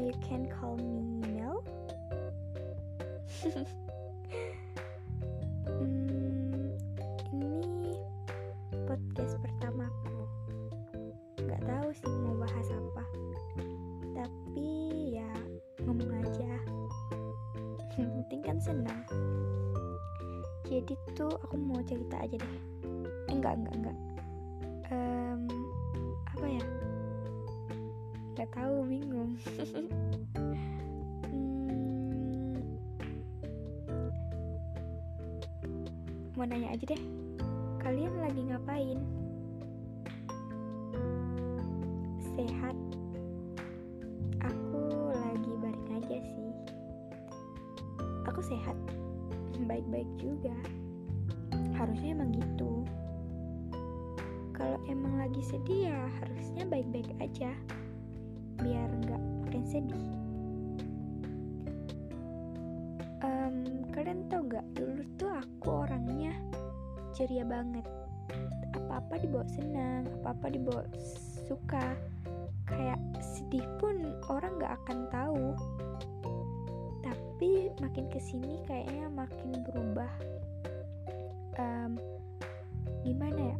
you can call me Mel. hmm, ini podcast pertamaku. Gak tahu sih mau bahas apa. Tapi ya ngomong aja. Penting kan senang. Jadi tuh aku mau cerita aja deh. Eh, enggak enggak enggak. Um, apa ya? Nggak tahu bingung. Hmm, mau nanya aja deh. Kalian lagi ngapain? Sehat? Aku lagi baring aja sih. Aku sehat. Baik-baik juga. Harusnya emang gitu. Kalau emang lagi sedih ya harusnya baik-baik aja biar nggak makin sedih. Um, kalian tau nggak dulu tuh aku orangnya ceria banget. Apa-apa dibawa senang apa-apa dibawa suka. Kayak sedih pun orang nggak akan tahu. Tapi makin ke sini kayaknya makin berubah. Um, gimana ya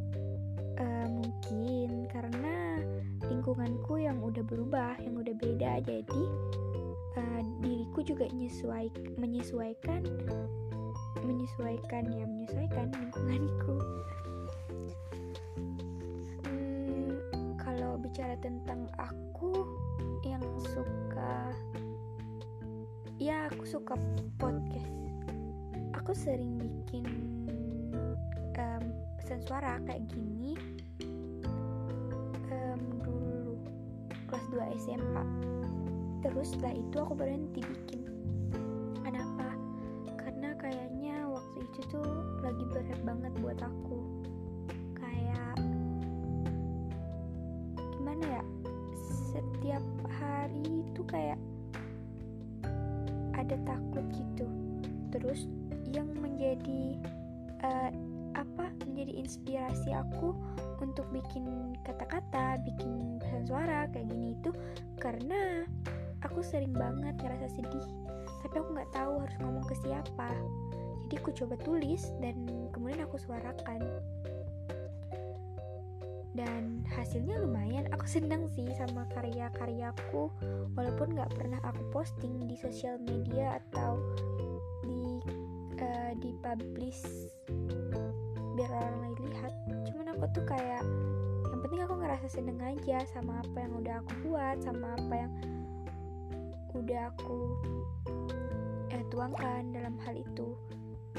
jadi uh, diriku juga menyesuai menyesuaikan menyesuaikan ya menyesuaikan lingkunganku. Hmm, kalau bicara tentang aku yang suka ya aku suka podcast. Aku sering bikin um, pesan suara kayak gini. Um, kelas 2 SMA terus setelah itu aku berhenti bikin. Kenapa? Karena kayaknya waktu itu tuh lagi berat banget buat aku. Kayak gimana ya? Setiap hari itu kayak ada takut gitu. Terus yang menjadi uh, menjadi inspirasi aku untuk bikin kata-kata bikin pesan suara kayak gini itu karena aku sering banget ngerasa sedih tapi aku nggak tahu harus ngomong ke siapa. Jadi aku coba tulis dan kemudian aku suarakan. Dan hasilnya lumayan aku senang sih sama karya-karyaku walaupun nggak pernah aku posting di sosial media atau di uh, di biar orang lain lihat. Cuman aku tuh kayak yang penting aku ngerasa seneng aja sama apa yang udah aku buat sama apa yang udah aku eh, tuangkan dalam hal itu.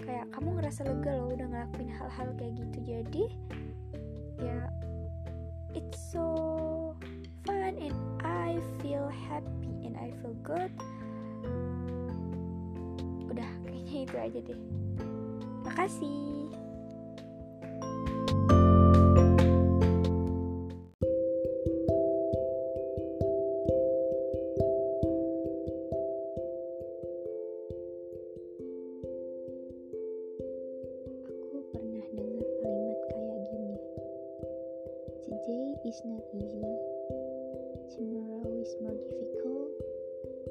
Kayak kamu ngerasa lega loh udah ngelakuin hal-hal kayak gitu. Jadi ya it's so fun and I feel happy and I feel good. Udah kayaknya itu aja deh. Makasih Today is not easy. Tomorrow is more difficult,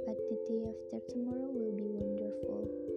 but the day after tomorrow will be wonderful.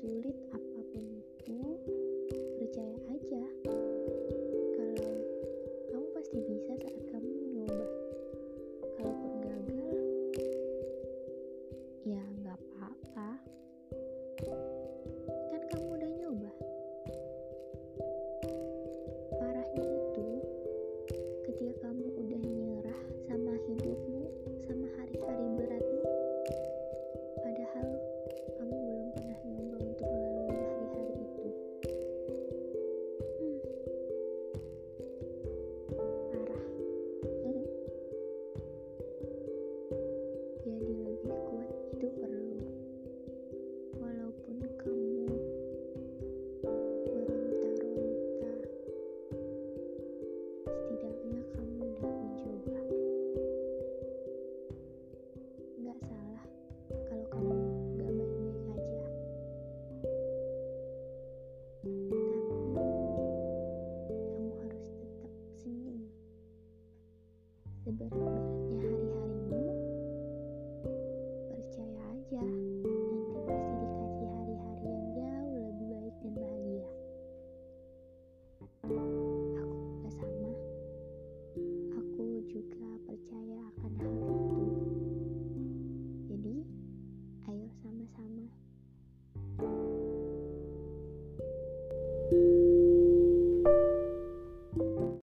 sulit.